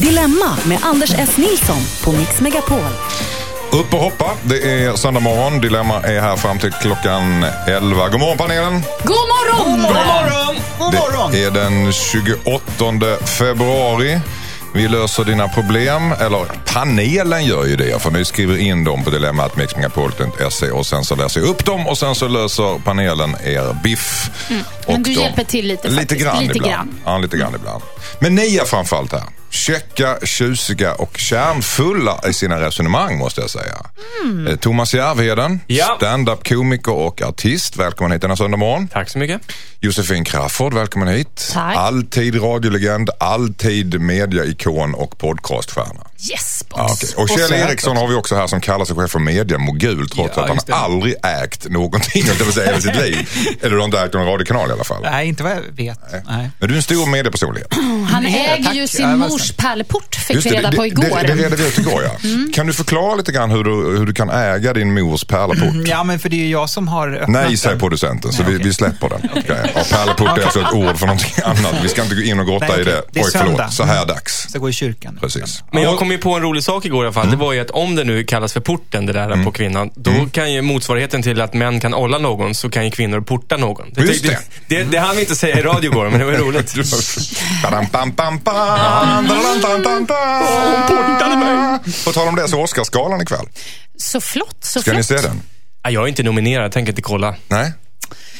Dilemma med Anders S. Nilsson på Mix Megapol. Upp och hoppa. Det är söndag morgon. Dilemma är här fram till klockan 11. God morgon panelen! God morgon! God morgon! God morgon! Det är den 28 februari. Vi löser dina problem, eller panelen gör ju det. För ni skriver in dem på dilemmatmixmegapol.se och sen så läser jag upp dem och sen så löser panelen er biff. Mm. Men Och du de- hjälper till lite Lite faktiskt. grann Lite ibland. grann. Ja, lite grann ibland. Men ni är framförallt här. Käcka, tjusiga och kärnfulla i sina resonemang måste jag säga. Mm. Eh, Thomas Järvheden, Ja. stand-up komiker och artist. Välkommen hit denna söndag morgon. Tack så mycket. Josefin Crafoord, välkommen hit. Tack. Alltid radiolegend, alltid mediaikon och podcaststjärna. Yes, boss. Ja, okej. Och Och Kjell sät Eriksson har vi också här som kallar sig själv för mediamogul trots Ja, att han det. aldrig ägt någonting jag vill säga, i sitt liv. Eller du har inte ägt någon radiokanal i alla fall. Nej, inte vad jag vet. Nej. Men du är en stor mediepersonlighet. Han Nej, äger ju Ja, sin vad mors pärleport, fick Just vi det, reda det, på igår. Det, det redde vi ut igår ja. Kan du förklara lite grann hur du, hur du kan äga din mors pärleport? Ja, men för det är ju jag som har öppnat Nej, säger producenten, så Nej, vi, vi släpper den. Okay. Ja, pärleport är alltså ett ord för någonting annat. Vi ska inte gå in och grotta Nej, i okej. det. Det är Oj, förlåt. Så här dags. Så gå i kyrkan. Precis. Men jag kom ju på en rolig sak igår i alla fall. Mm. Det var ju att om det nu kallas för porten, det där på kvinnan, då kan ju motsvarigheten till att män kan olla någon, så kan ju kvinnor porta någon. Just det. Det, det hann vi inte säga i radio igår, men det var ju roligt. Dam, dam, dam. På tal om det så Oscarsgalan ikväll. Så flott, så Ska flott. ni se den? Ja, Jag är inte nominerad, jag tänker inte kolla. Nej?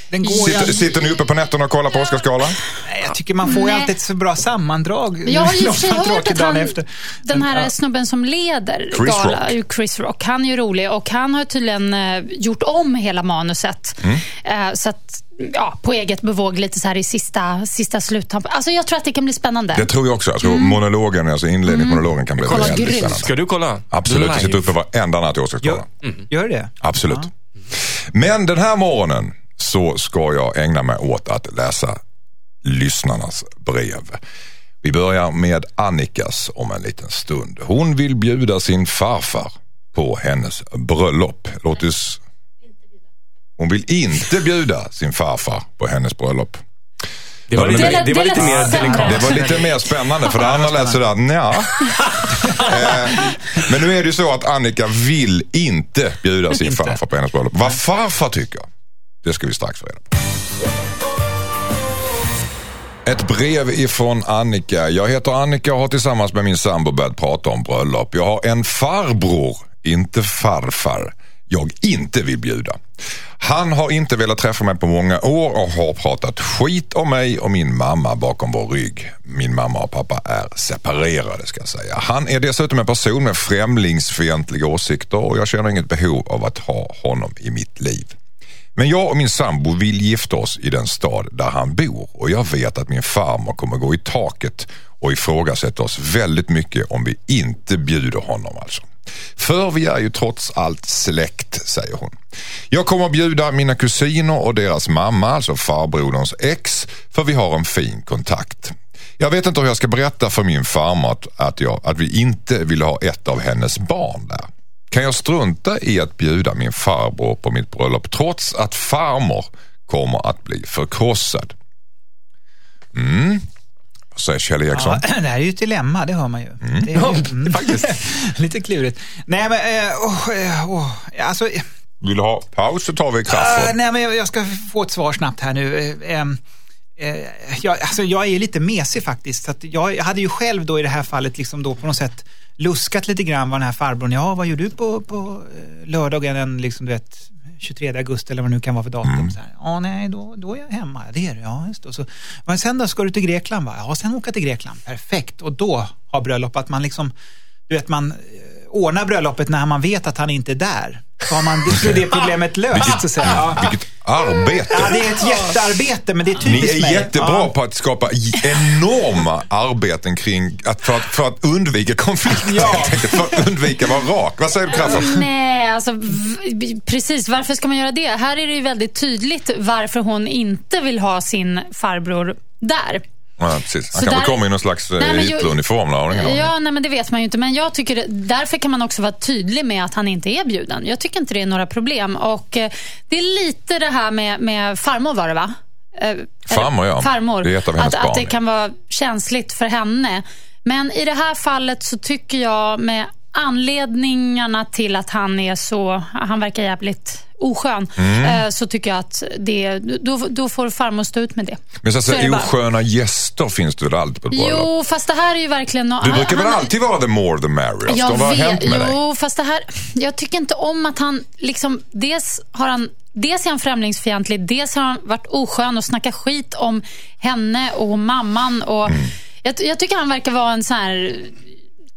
Den går Sitter, ju, sitter ni uppe på nätterna och kollar på Oscarsgalan? Nej, jag tycker man får ju alltid ett så bra sammandrag. Jag har ju hört att han, efter. den här Ja. snubben som leder Chris gala, Rock. Chris Rock, han är ju rolig och han har tydligen eh, gjort om hela manuset. Mm. Eh, så att, ja, på eget bevåg lite så här i sista, sista sluttampen. Alltså jag tror att det kan bli spännande. Det tror jag också. Jag tror monologen, alltså inledningsmonologen kan bli Kolla, väldigt grymt. spännande. Ska du kolla? Absolut, jag sitter uppe varenda natt i Gör, Oscarsgalan. gör det? Absolut. Men den här morgonen så ska jag ägna mig åt att läsa lyssnarnas brev. Vi börjar med Annikas om en liten stund. Hon vill bjuda sin farfar på hennes bröllop. Låt oss... Hon vill inte bjuda sin farfar på hennes bröllop. Det var lite, det- var lite mer delikat. Det var lite mer spännande för det andra lät sådär, nja. Eh, Men nu är det ju så att Annika vill inte bjuda sin farfar på hennes bröllop. Vad farfar tycker, det ska vi strax få reda på. Ett brev ifrån Annika. Jag heter Annika och har tillsammans med min sambo börjat prata om bröllop. Jag har en farbror, inte farfar, jag inte vill bjuda. Han har inte velat träffa mig på många år och har pratat skit om mig och min mamma bakom vår rygg. Min mamma och pappa är separerade ska jag säga. Han är dessutom en person med främlingsfientliga åsikter och jag känner inget behov av att ha honom i mitt liv. Men jag och min sambo vill gifta oss i den stad där han bor och jag vet att min farmor kommer gå i taket och ifrågasätta oss väldigt mycket om vi inte bjuder honom alltså. För vi är ju trots allt släkt, säger hon. Jag kommer bjuda mina kusiner och deras mamma, alltså farbroderns ex, för vi har en fin kontakt. Jag vet inte hur jag ska berätta för min farmor att, jag, att vi inte vill ha ett av hennes barn där. Kan jag strunta i att bjuda min farbror på mitt bröllop trots att farmor kommer att bli förkrossad? Mm. Vad säger Kjell Eriksson? Ja, det här är ju ett dilemma, det hör man ju. Det är ju mm, faktiskt lite klurigt. Nej, men... Oh, oh, alltså, eh, Vill du ha paus så tar vi kaffe. nej, men jag- jag ska få ett svar snabbt här nu. Ehm, eh, jag, alltså, jag är lite mesig faktiskt. Så jag, jag hade ju själv då i det här fallet liksom då på något sätt luskat lite grann vad den här farbrorn, ja vad gör du på, på eh, lördagen den liksom, du vet, 23 augusti eller vad det nu kan vara för datum. Så här, ja, nej, då, då är jag hemma. Det är du, ja just det. Så, men sen då, ska du till Grekland? Va? Ja, sen åka till Grekland. Perfekt. Och då har bröllop att man liksom, du vet, man eh, ordnar bröllopet när man vet att han inte är där. Så har man så är det problemet löst. så att säga. Ja. Vilket arbete! Ja, det är ett jättearbete, men det är Ni typiskt är mig. jättebra Ja. på att skapa enorma arbeten kring att för, att för att undvika konflikter. Ja. För att undvika att vara rak. Vad säger du Crafoord? Nej, alltså precis. Varför ska man göra det? Här är det ju väldigt tydligt varför hon inte vill ha sin farbror där. Ja, precis. Han Så kanske där- kommer i någon slags eh, Hitleruniform. ingen aning. Ja, nej, men det vet man ju inte. Men jag tycker därför kan man också vara tydlig med att han inte är bjuden. Jag tycker inte det är några problem. Och eh, Det är lite det här med, med farmor var det va? Eh, Farmor, ja. Farmor. Det är ett av hennes att, barn, att det kan vara känsligt för henne. Men i det här fallet så tycker jag med anledningarna till att han är så, han verkar jävligt oskön, Mm. eh, så tycker jag att det, då, då får farmor stå ut med det. Men så, Så är så det bara. osköna gäster finns det väl alltid på ett bröllop? Jo, fast det här är ju verkligen... nå- Du brukar väl han- alltid vara the more the merrier? jag Vad har hänt med dig? Jo, fast det här... Jag tycker inte om att han liksom... Dels har han... Dels är han främlingsfientlig, dels har han varit oskön och snackat skit om henne och mamman. Och Mm. jag, jag tycker han verkar vara en sån här...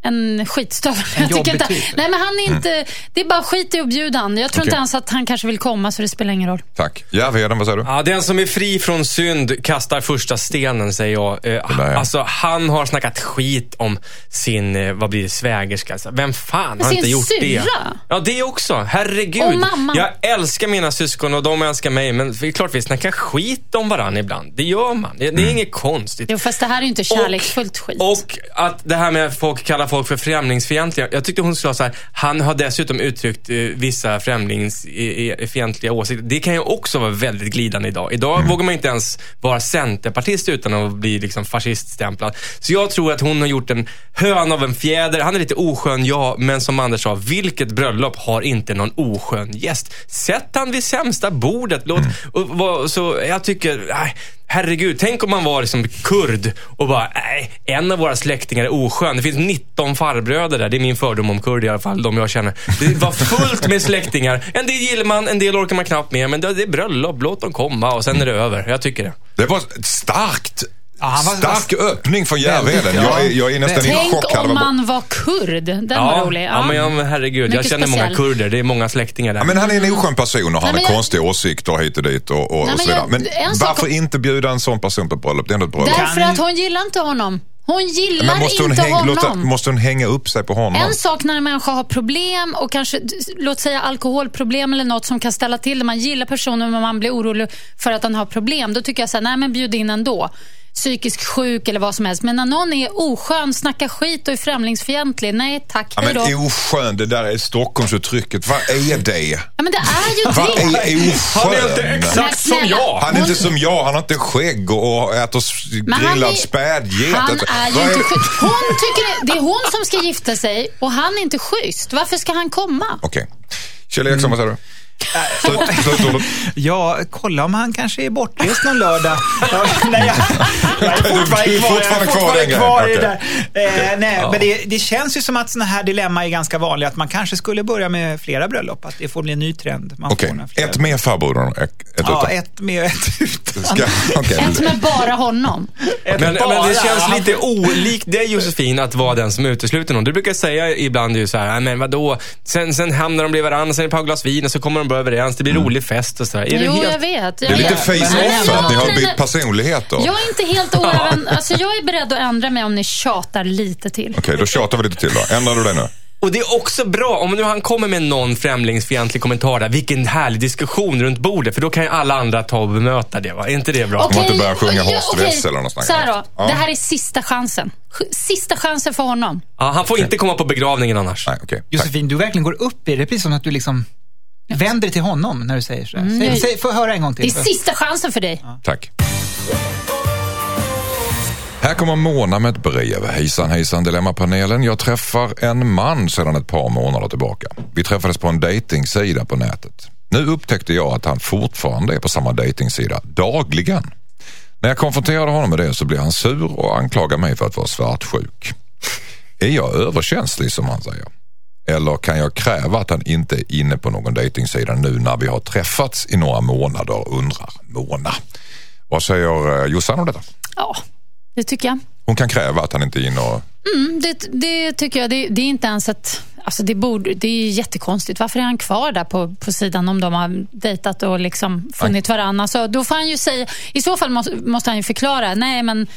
En skitstövel. En Jag inte, typ. nej, men han är inte... Det är bara skit i att bjuda han. Jag tror Okej. inte ens att han kanske vill komma, så det spelar ingen roll. Tack. Järvheden, vad säger du? Ja, den som är fri från synd kastar första stenen, säger jag. Eh, där, ja. Alltså, han har snackat skit om sin, eh, vad blir det, svägerska. Alltså, vem fan har inte gjort det? syrra? Ja, det också. Herregud. Och mamma. Jag älskar mina syskon och de älskar mig, men det är klart vi snackar skit om varandra ibland. Det gör man. Det, det är inget konstigt. Jo, fast det här är ju inte kärleksfullt skit. Och att det här med folk kallar folk för främlingsfientliga. Jag tyckte hon skulle ha så här, han har dessutom uttryckt eh, vissa främlingsfientliga åsikter. Det kan ju också vara väldigt glidande idag. Idag vågar man inte ens vara centerpartist utan att bli liksom fasciststämplad. Så jag tror att hon har gjort en hön av en fjäder. Han är lite oskön, ja, men som Anders sa, vilket bröllop har inte någon oskön gäst? Sätt han vid sämsta bordet. Låt, och, vad- så jag tycker, nej, Herregud, tänk om man var liksom kurd och bara, nej, en av våra släktingar är oskön. Det finns 19 farbröder där. Det är min fördom om kurd i alla fall, de jag känner. Det var fullt med släktingar. En del gillar man, en del orkar man knappt med. Men det är bröllop, låt dem komma och sen är det över. Jag tycker det. Det var starkt, Ja, han var- stark öppning från Järvheden. Ja. Jag, är, jag är nästan i Tänk chock. Hade om man var kurd. Den var rolig. ja, men, ja, men herregud. jag Mycket känner många speciell. kurder. Det är många släktingar där. Ja, men han är en oskön person och han men har jag- konstiga åsikter hit och dit och, och, Nej, och men så vidare. jag- Men en sak- varför inte bjuda en sån person på bröllop? Det är ändå ett bröllop. Därför att hon gillar inte honom. Hon gillar Men måste hon, inte häng, honom. låta, måste hon hänga upp sig på honom? En sak när en människa har problem och kanske, låt säga alkoholproblem eller något som kan ställa till det. Man gillar personen men man blir orolig för att han har problem. Då tycker jag så här, nej men bjud in ändå. Psykisk sjuk eller vad som helst. Men när någon är oskön, snackar skit och är främlingsfientlig, nej tack, Ja, men oskön, det där är Stockholmsuttrycket. Vad är det? Ja, men det är ju Vad det. är Han är inte oskön? exakt som jag. Han är inte som jag, han har inte skägg och äter grillad spädget. Han Alltså, är ju vad inte schysst. Hon tycker det, det är hon som ska gifta sig och han är inte schysst. Varför ska han komma? Okej. Kjell Eriksson, vad säger du? Slutordet. Ja, kolla om han kanske är bortrest någon lördag. Ja, nej, jag, jag är fortfarande kvar, jag är fortfarande kvar i det där. Eh, nej, men det, det känns ju som att sådana här dilemma är ganska vanliga. Att man kanske skulle börja med flera bröllop. Att det får bli en ny trend. Man flera. ett med farbrorn och ett ett Ja, utan. ett med och ett utan. Ska, okej. Ett med bara honom. Men, bara. men det känns lite olikt dig Josefin att vara den som utesluter någon. Du brukar säga ibland ju så här, "Nej, men vadå? Sen, sen hamnar de bredvid varandra, sen är det ett par glas vin och så kommer de börja överens. Det blir rolig fest och sådär. Jo, helt... jag vet. Det är lite Jag- face-off att ni har bytt nej. personligheter. Jag är inte helt oäven. Alltså, jag är beredd att ändra mig om ni tjatar lite till. Okej, då tjatar vi lite till då. Ändrar du dig nu? Och det är också bra, om nu han kommer med någon främlingsfientlig kommentar där, vilken härlig diskussion runt bordet, för då kan ju alla andra ta och bemöta det. Va? Är inte det bra? Om man inte börjar sjunga ja, Horst okej. Wessel eller något sånt Så här då. Ja. Det här är sista chansen. Ch- Sista chansen för honom. Ja, han får inte komma på begravningen annars. Nej, okej. Tack. Josefin, du verkligen går upp i det. Det är precis som att du liksom vänder dig till honom när du säger så. här. Säg, säg, får jag höra en gång Det är till? sista chansen för dig. Tack. Här kommer Mona med ett brev. Hejsan hejsan Dilemmapanelen. Jag träffar en man sedan ett par månader tillbaka. Vi träffades på en dejtingsida på nätet. Nu upptäckte jag att han fortfarande är på samma dejtingsida dagligen. När jag konfronterade honom med det så blev han sur och anklagade mig för att vara svartsjuk. Är jag överkänslig som han säger? Eller kan jag kräva att han inte är inne på någon dejtingsida nu när vi har träffats i några månader, undrar Mona. Vad säger eh, Jossan om detta? Ja, det tycker jag. Hon kan kräva att han inte är inne och... Mm, det, det tycker jag. Det, det är inte ens ett... Alltså det, borde, det är jättekonstigt. Varför är han kvar där på, på sidan om de har dejtat och liksom funnit varandra? Alltså, då får han ju säga, I så fall måste, måste han ju förklara. Nej, men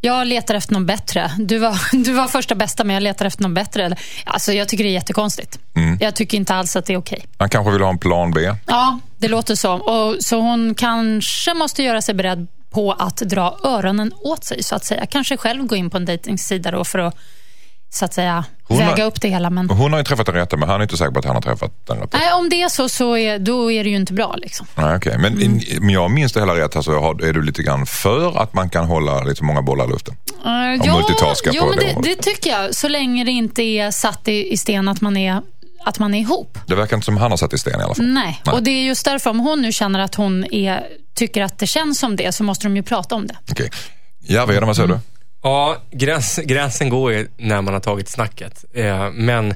jag letar efter någon bättre. Du var, du var första bästa, men jag letar efter någon bättre. Alltså, jag tycker det är jättekonstigt. Jag tycker inte alls att det är okej. Han kanske vill ha en plan B. Ja, det låter så. Och, så hon kanske måste göra sig beredd på att dra öronen åt sig, så att säga. Kanske själv gå in på en dejtingsida då för att så att säga Hon har- väga upp det hela. Men Hon har ju träffat den rätta men han är inte säker på att han har träffat den rätta. nej, om det är så, så är, då är det ju inte bra. Liksom. Nej, okej. Men Mm. om jag minns det hela rätt här så har- är du lite grann för att man kan hålla lite många bollar i luften. Uh, Och multitaska jo, på men det det tycker jag. Så länge det inte är satt i, i sten att man är, att man är ihop. Det verkar inte som han har satt i sten i alla fall. Nej. och det är just därför om hon nu känner att hon är, tycker att det känns som det så måste de ju prata om det. Okej. Järvheden, vad säger du? Ja, gräns, gränsen går ju när man har tagit snacket. Eh, men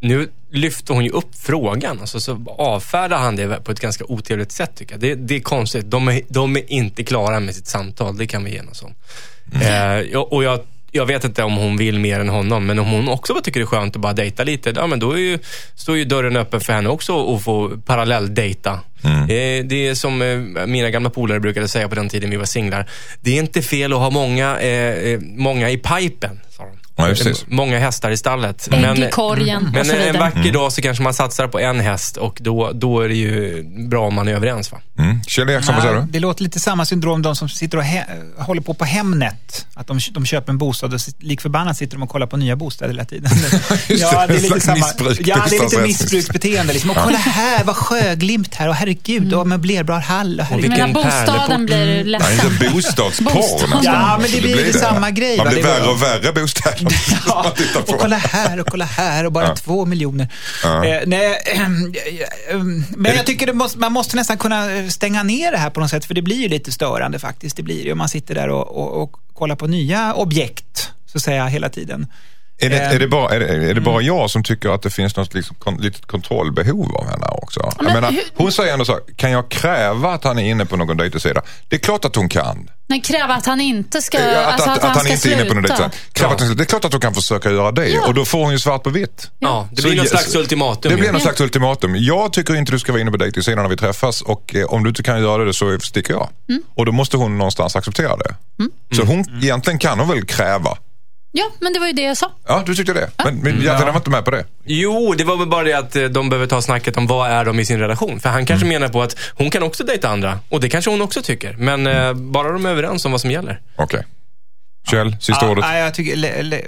nu lyfter hon ju upp frågan. Alltså, så avfärdar han det på ett ganska otrevligt sätt tycker jag. Det, det är konstigt. De är, de är inte klara med sitt samtal, det kan vi enas om. Eh, ja, och jag, jag vet inte om hon vill mer än honom, men om hon också tycker det är skönt att bara dejta lite, ja men då är ju, står ju dörren öppen för henne också att få parallell-dejta. Eh, det är som eh, mina gamla polare brukade säga på den tiden vi var singlar. Det är inte fel att ha många, eh, eh, många i pipen. Ja. Många hästar i stallet. Ägg i korgen och men en vacker dag så kanske man satsar på en häst och då, då är det ju bra om man är överens. Va? Mm. Kjell Eriksson, vad säger du? det låter lite samma syndrom de som sitter och he- håller på på Hemnet. Att de, de köper en bostad och sit- lik förbannat sitter de och kollar på nya bostäder hela tiden. Just ja, det, är lite samma. missbruk, Ja, det är lite missbruksbeteende. Liksom. Och kolla här, vad sjöglimt här. Och herregud, och möblerbar hall. Och herregud. Jag Vilken bostaden pärleport. blir Nej, ledsen. inte bostadsporr Bostad. nästan. Ja, men det blir lite det. samma grej, Man blir värre och värre bostäder Ja, och kolla här och kolla här och bara Ja. två miljoner. Ja. Eh, nej, ehm, ehm, men jag tycker måste, man måste nästan kunna stänga ner det här på något sätt, för det blir ju lite störande faktiskt. Det blir ju om man sitter där och, och, och kollar på nya objekt, så att säga, hela tiden. Är det, Eh, är, det bara, är, det, är det bara jag som tycker att det finns något liksom, kon, litet kontrollbehov av henne också? Jag Men menar, hur- hon säger ändå så kan jag kräva att han är inne på någon dejtingsida? Det är klart att hon kan. Men kräva att han inte ska, Eh, alltså att, han, ska inte är inne på någon sluta. dejtingsida. Kräva att han ska- Det är klart att hon kan försöka göra det och då får hon ju svart på vitt. Ja, det Så blir någon ge- slags ultimatum. Det blir ju. någon slags ultimatum. Jag tycker inte du ska vara inne på dejtingsidan när vi träffas och eh, om du inte kan göra det så sticker jag. Mm. Och då måste hon någonstans acceptera det. Så hon, egentligen kan hon väl kräva. Ja, men det var ju det jag sa. Ja, du tyckte det. Men, men jag var inte med på det. Jo, det var väl bara det att eh, de behöver ta snacket om vad är de i sin relation. För han kanske menar på att hon kan också dejta andra. Och det kanske hon också tycker. Men eh, bara de är överens om vad som gäller. Okej. Kjell, sista ja, ordet. nej, jag tycker, le, le,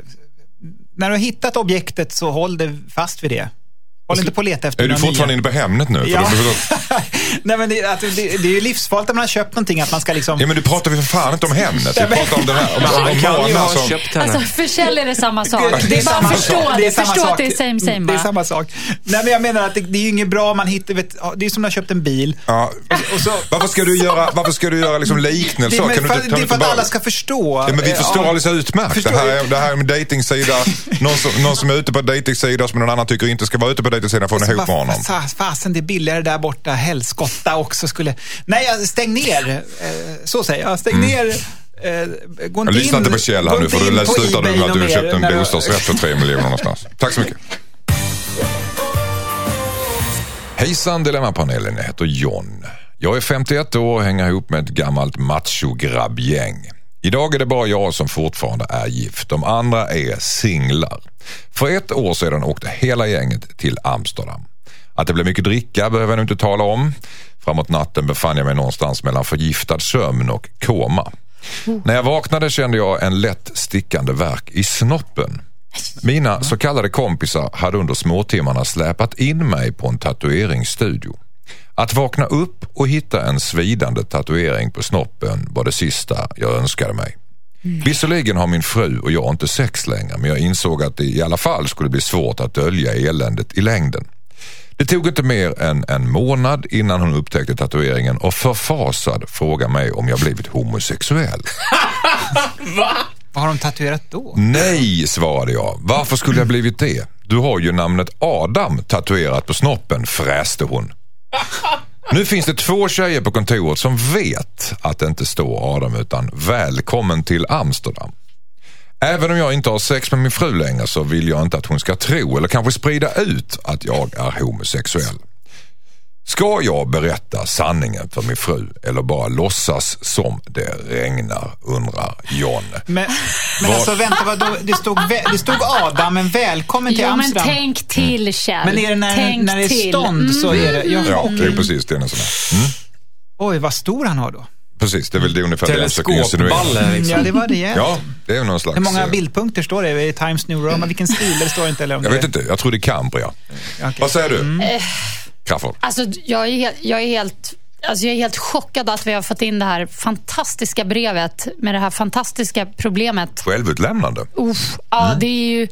när du har hittat objektet så håll det fast vid det. Håll inte på att leta efter Är du fortfarande nya. inne på Hemnet nu? För Ja. då- Nej, men det, det, det är ju livsfarligt om man har köpt någonting att man ska liksom... Ja, men du pratar vi för fan inte om Hemnet. Vi pratar om den här. Om, om, om kan ju ha som... köpt henne. Alltså, för Kjell är det samma sak. Det- Det, det är bara förstå det. samma Förstå att det är same same Det är samma sak. Nej, men jag menar att det, det är ju inget bra om man hittar... Vet, det är som när har köpt en bil. Ja. Och så, Varför ska du göra, varför ska du göra liksom det, liknelser? är, men Kan du för, inte- kan det du är för att bara- alla ska förstå. Ja, men vi förstår ja. alldeles utmärkt. Det här, är- det här är en dejtingsida. Någon som, någon som är ute på en dejtingsida som någon annan tycker inte ska vara ute på dejtingsidan får en ihop med honom. Fa- Fasen, det är billigare där borta. Helskotta också skulle... Nej, stäng ner. Eh, Så säger jag. Stäng ner. eh, Gå inte Lyssna in- inte på Kjell här nu för du slutar du med att du har köpt en bostadsrätt för tre miljoner någonstans. Tack så mycket. Hejsan Dilemmapanelen, jag heter John. Jag är 51 år och hänger ihop med ett gammalt macho-grabbgäng. Idag är det bara jag som fortfarande är gift. De andra är singlar. För ett år sedan åkte hela gänget till Amsterdam. Att det blev mycket dricka behöver jag nu inte tala om. Framåt natten befann jag mig någonstans mellan förgiftad sömn och koma. När jag vaknade kände jag en lätt stickande värk i snoppen. Mina så kallade kompisar hade under småtimmarna släpat in mig på en tatueringsstudio. Att vakna upp och hitta en svidande tatuering på snoppen var det sista jag önskade mig. Visserligen har min fru och jag inte sex längre men jag insåg att det i alla fall skulle bli svårt att dölja eländet i längden. Det tog inte mer än en månad innan hon upptäckte tatueringen och förfasad frågade mig om jag blivit homosexuell. Vad har de tatuerat då? Nej, svarade jag. Varför skulle jag blivit det? Du har ju namnet Adam tatuerat på snoppen, fräste hon. Nu finns det två tjejer på kontoret som vet att det inte står Adam utan Välkommen till Amsterdam. Även om jag inte har sex med min fru längre så vill jag inte att hon ska tro eller kanske sprida ut att jag är homosexuell. Ska jag berätta sanningen för min fru eller bara låtsas som det regnar, undrar John. Men, men alltså vänta, vadå? det, stod, det stod Adam, men välkommen till Jo, men Amsterdam. tänk till Kjell. Men är det när, tänk när det är till. stånd så är det... Ja, Ja, okej. det är precis det. är en sån här. Mm. Oj, vad stor han har då. Precis, det är väl det ungefär det jag försöker insinuera. Teleskopballe liksom. Ja, det var rejält. Ja, det är någon slags... Hur många eh, bildpunkter står det? Är det Times New Roman? Vilken stil? Det står inte. Eller om Jag det vet inte, jag tror det är Cambria. Okej. Vad säger du? Crafoord? Alltså, jag är helt, jag är helt Alltså jag är helt chockad att vi har fått in det här fantastiska brevet med det här fantastiska problemet. Självutlämnande. Uff, ja, det är ju...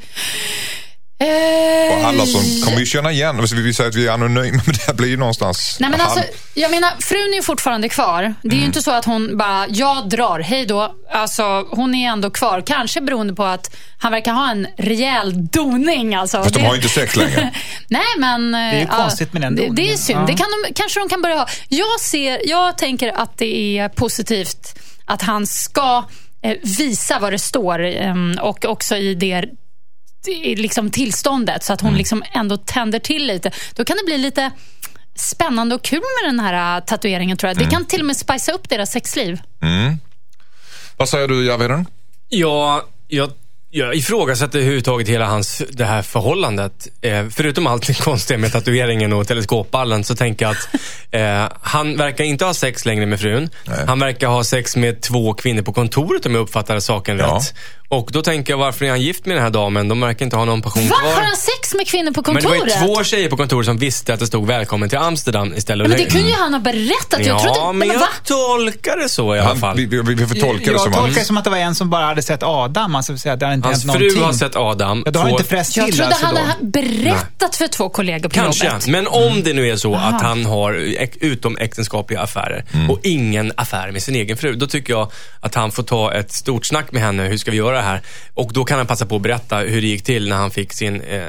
Eh, Och alla som kommer ju känna igen, alltså, vi vill säga att vi är anonyma, men det här blir ju någonstans... Nej, men halv- alltså, jag menar, frun är ju fortfarande kvar. Det är Mm. ju inte så att hon bara, jag drar, hej då. Alltså, hon är ändå kvar. Kanske beroende på att han verkar ha en rejäl doning. Alltså. Fast de har ju inte sex längre. Nej, men... Det är ju konstigt med den det, det är doningen. synd. Ja. Det kan de, kanske de kan börja ha. Jag, ser, jag tänker att det är positivt att han ska eh, visa vad det står eh, och också i det liksom tillståndet så att hon Mm. liksom ändå tänder till lite. Då kan det bli lite spännande och kul med den här äh, tatueringen tror jag. Mm. Det kan till och med spicea upp deras sexliv. Vad säger du, Javeden? Ja, jag, jag ifrågasätter överhuvudtaget hela hans, det här förhållandet. Eh, förutom allt det konstiga med tatueringen och teleskopballen så tänker jag att eh, han verkar inte ha sex längre med frun. Han verkar ha sex med två kvinnor på kontoret om jag uppfattade saken Ja. rätt. Och då tänker jag, varför är han gift med den här damen? De verkar inte ha någon passion Va? kvar. Har han sex med kvinnor på Men det var kontoret? ju två tjejer på kontoret som visste att det stod välkommen till Amsterdam istället. Men det kunde ju han ha berättat. Jag Ja, trodde, men men jag va? tolkar det så i alla fall. vi, vi, vi får tolka det jag som tolkar det som att det var en som bara hade sett Adam. Alltså, så att det hade inte Hans hänt fru någonting. har sett Adam. Ja, då har två- inte fräst Jag till trodde alltså han hade berättat för två kollegor på Kanske, jobbet. men om det nu är så att han har äk- utomäktenskapliga affärer och ingen affär med sin egen fru, då tycker jag att han får ta ett stort snack med henne. Hur ska vi göra det här? Och då kan han passa på att berätta hur det gick till när han fick sin eh,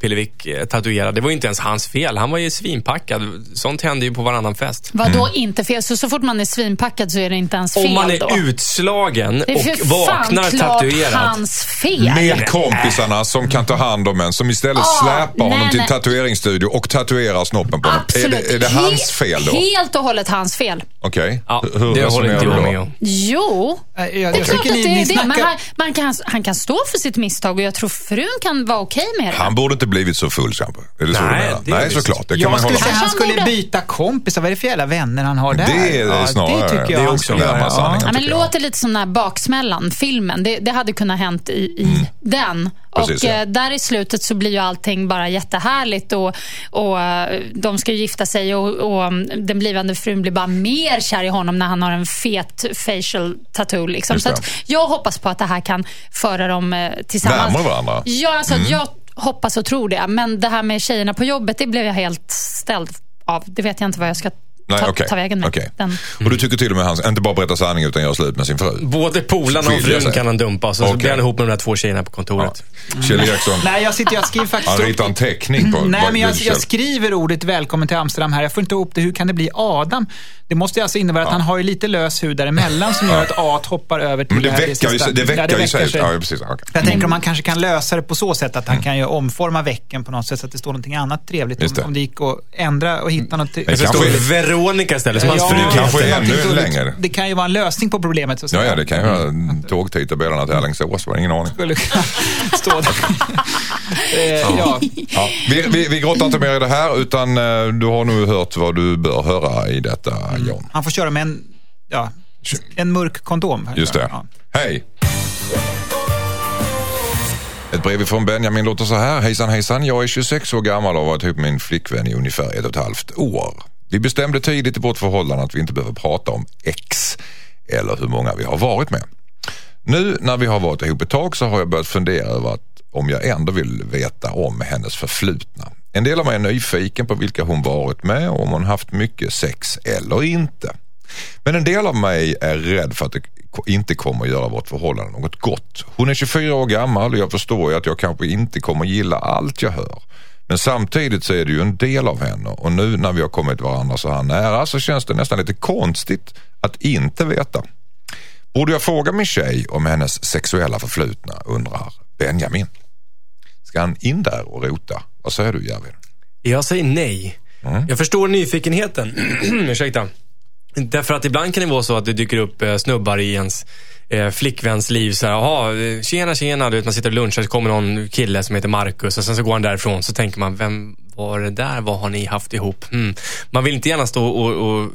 Pillevick eh, tatuerad. Det var ju inte ens hans fel. Han var ju svinpackad. Sånt händer ju på varannan fest. Vadå inte fel? Så, så fort man är svinpackad så är det inte ens fel Om man är då? utslagen det är för och vaknar fan klart tatuerad. hans fel. Med kompisarna som kan ta hand om en, som istället Ah, släpar honom till en nej. tatueringsstudio och tatuerar snoppen på honom. Är Absolut. det, är det hans fel då? Helt och hållet hans fel. Okej, Ja, hur det håller resonerar inte du jag då? med om. Jo, det är jag klart att det är det. Han, man kan, han kan stå för sitt misstag och jag tror frun kan vara okej med det. Han borde inte blivit så full. Är det så Nej, du menar? det är Nej, såklart. Det kan Jag man skulle hålla säga han skulle byta kompisar. Vad är det för jävla vänner han har där? Det är ja, snarare- Det tycker det jag är han också närmare sanningen. Ja, men låter lite som den här Baksmällan, filmen. Det, det hade kunnat hänt i, i den. Precis, och ja. eh, där i slutet så blir ju allting bara jättehärligt och, och eh, de ska ju gifta sig och, och mm, den blivande frun blir bara mer kär i honom när han har en fet facial tattoo. Liksom. Så det. att jag hoppas på att det här kan föra dem eh, tillsammans. Närmare varandra? Ja, alltså, jag hoppas och tror det. Men det här med tjejerna på jobbet, det blev jag helt ställd av. Det vet jag inte vad jag ska Nej, ta, okej. ta vägen med. Okej. Den. Och du tycker till och med han inte bara berätta sanningen utan göra slut med sin fru? Både polarna och frun kan han dumpa och så, så Okej. blir han ihop med de där två tjejerna på kontoret. Kjell Eriksson, Nej, jag, sitter, jag skriver faktiskt han ritar en teckning på... Nej, men jag, jag skriver ordet välkommen till Amsterdam här. Jag får inte ihop det. Hur kan det bli Adam? Det måste ju alltså innebära att han har ju lite lös hud däremellan som gör att A hoppar över till Men det här väckar ju sista-. Det Ja, väckar ju sig. sig. Ja, precis. okej. Jag tänker om man kanske kan lösa det på så sätt att han kan ju omforma väcken på något sätt så att det står någonting annat trevligt. Det. Om, om det gick att ändra och hitta något Det Det står Veronica istället, som hans fru kanske heter. ännu längre. Det kan ju vara en lösning på problemet. Så att Ja, säga. ja, det kan ju vara tågtidtabellerna till Alingsås, var det ingen aning. Skulle kunna stå där. Eh, ja. Ja, vi, vi, vi grottar inte mer i det här utan eh, du har nu hört vad du bör höra i detta John. Han får köra med en, ja, en mörk kondom. Just det. Ja. Hej! Ett brev från Benjamin låter så här. Hejsan hejsan, jag är 26 år gammal och har varit ihop med min flickvän i ungefär ett och ett halvt år. Vi bestämde tidigt i vårt förhållande att vi inte behöver prata om ex eller hur många vi har varit med. Nu när vi har varit ihop ett tag så har jag börjat fundera över att om jag ändå vill veta om hennes förflutna. En del av mig är nyfiken på vilka hon varit med och om hon haft mycket sex eller inte. Men en del av mig är rädd för att det inte kommer att göra vårt förhållande något gott. Hon är 24 år gammal och jag förstår ju att jag kanske inte kommer gilla allt jag hör. Men samtidigt så är det ju en del av henne och nu när vi har kommit varandra så här nära så känns det nästan lite konstigt att inte veta. Borde jag fråga min tjej om hennes sexuella förflutna undrar Benjamin. Ska han in där och rota? Vad säger du Järvin? Jag säger nej. Jag förstår nyfikenheten. Ursäkta. Därför att ibland kan det vara så att det dyker upp eh, snubbar i ens eh, flickväns liv. Så här, Jaha, eh, tjena, tjena. Du vet, man sitter och lunchar så kommer någon kille som heter Marcus och sen så går han därifrån. Så tänker man, vem var det där? Vad har ni haft ihop? Hmm. Man vill inte gärna stå och, och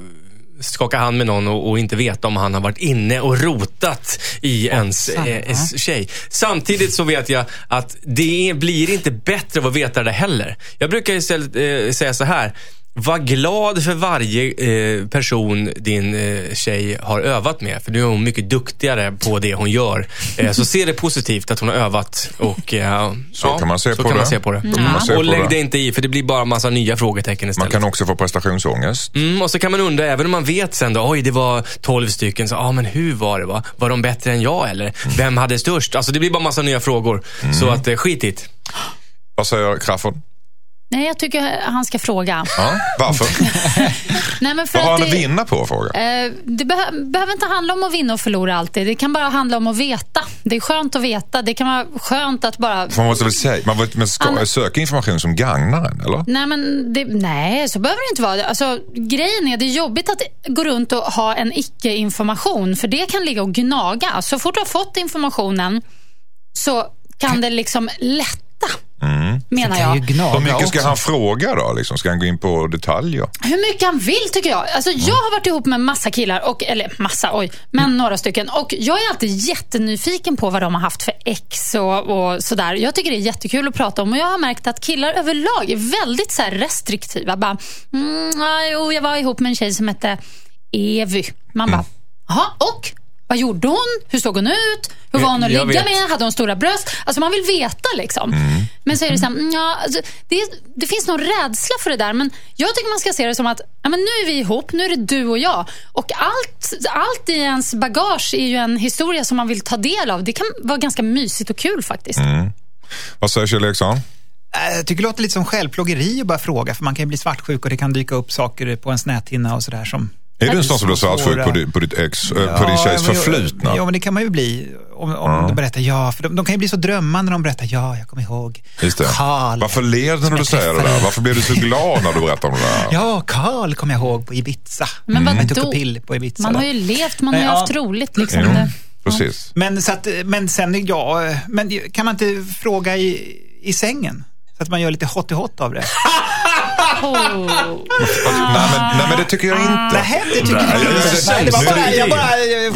skaka hand med någon och, och inte veta om han har varit inne och rotat i ens sant, eh, ens tjej. Samtidigt så vet jag att det blir inte bättre av att veta det heller. Jag brukar istället eh, säga så här. Var glad för varje eh, person din eh, tjej har övat med. För nu är hon mycket duktigare på det hon gör. Eh, så se det positivt att hon har övat. Och, eh, Så kan man se så på kan det. man se på det. Man se Och lägg det. inte i, för det blir bara massa nya frågetecken Man istället. kan också få prestationsångest. Mm, och så kan man undra, även om man vet sen då, oj det var 12 stycken, så, ah, men hur var det? Va? Var de bättre än jag eller? Vem hade störst? Alltså det blir bara massa nya frågor. Så att eh, skit i det. Vad säger Crafoord? Nej, jag tycker han ska fråga. Ja, varför? Nej, men för Vad har att han att det, vinna på? Fråga. eh, det behö- behöver inte handla om att vinna och förlora alltid. Det kan bara handla om att veta. Det är skönt att veta. Det kan vara skönt att bara... Man måste väl säga, man måste- ska Anna- söka information som gagnar en, eller? Nej, men det, nej, så behöver det inte vara. Alltså, grejen är, det är jobbigt att gå runt och ha en icke-information. För det kan ligga och gnaga. Så fort du har fått informationen så kan det liksom lätta, menar jag. Hur mycket ska också. han fråga då? Liksom? Ska han gå in på detaljer? Hur mycket han vill tycker jag. Alltså, jag har varit ihop med massa killar, och, eller massa, oj, men några stycken. Och jag är alltid jättenyfiken på vad de har haft för ex och, och sådär. Jag tycker det är jättekul att prata om och jag har märkt att killar överlag är väldigt så här restriktiva. Bara, mm, jag var ihop med en tjej som hette Evy. Man bara, jaha, och? Vad gjorde hon? Hur såg hon ut? Hur var hon att ligga vet. med? Hade hon stora bröst? Alltså man vill veta liksom. Men så är det så här, mm, ja, alltså, det, det finns någon rädsla för det där. Men jag tycker man ska se det som att ja, men nu är vi ihop, nu är det du och jag. Och allt, allt i ens bagage är ju en historia som man vill ta del av. Det kan vara ganska mysigt och kul faktiskt. Vad säger Kjell Eriksson? Äh, Jag tycker det låter lite som självplågeri att bara fråga, för man kan ju bli svartsjuk och det kan dyka upp saker på ens näthinna och sådär som... Är du en sån som blir svartsjuk på, di- på ditt ex, äh, på din tjejs men- förflutna? Ja, men det kan man ju bli. Om, om de berättar ja, för de, de kan ju bli så drömmande när de berättar ja, jag kommer ihåg. Just det. Karl. Varför ler du när du jag säger det där? Varför blir du så glad när du berättar om det där? Ja, Karl kommer jag ihåg på Ibiza. Men Med vadå? och pill på Ibiza. Man har ju levt, man har ju Ja. haft roligt. Liksom. Det- precis. Men, så att, men sen, ja, men kan man inte fråga i, i sängen? Så att man gör lite hot i hot av det. Nej, men, nej, men det tycker jag inte. Nej, det tycker Nej, jag jag- inte. Nej, det var bara, jag bara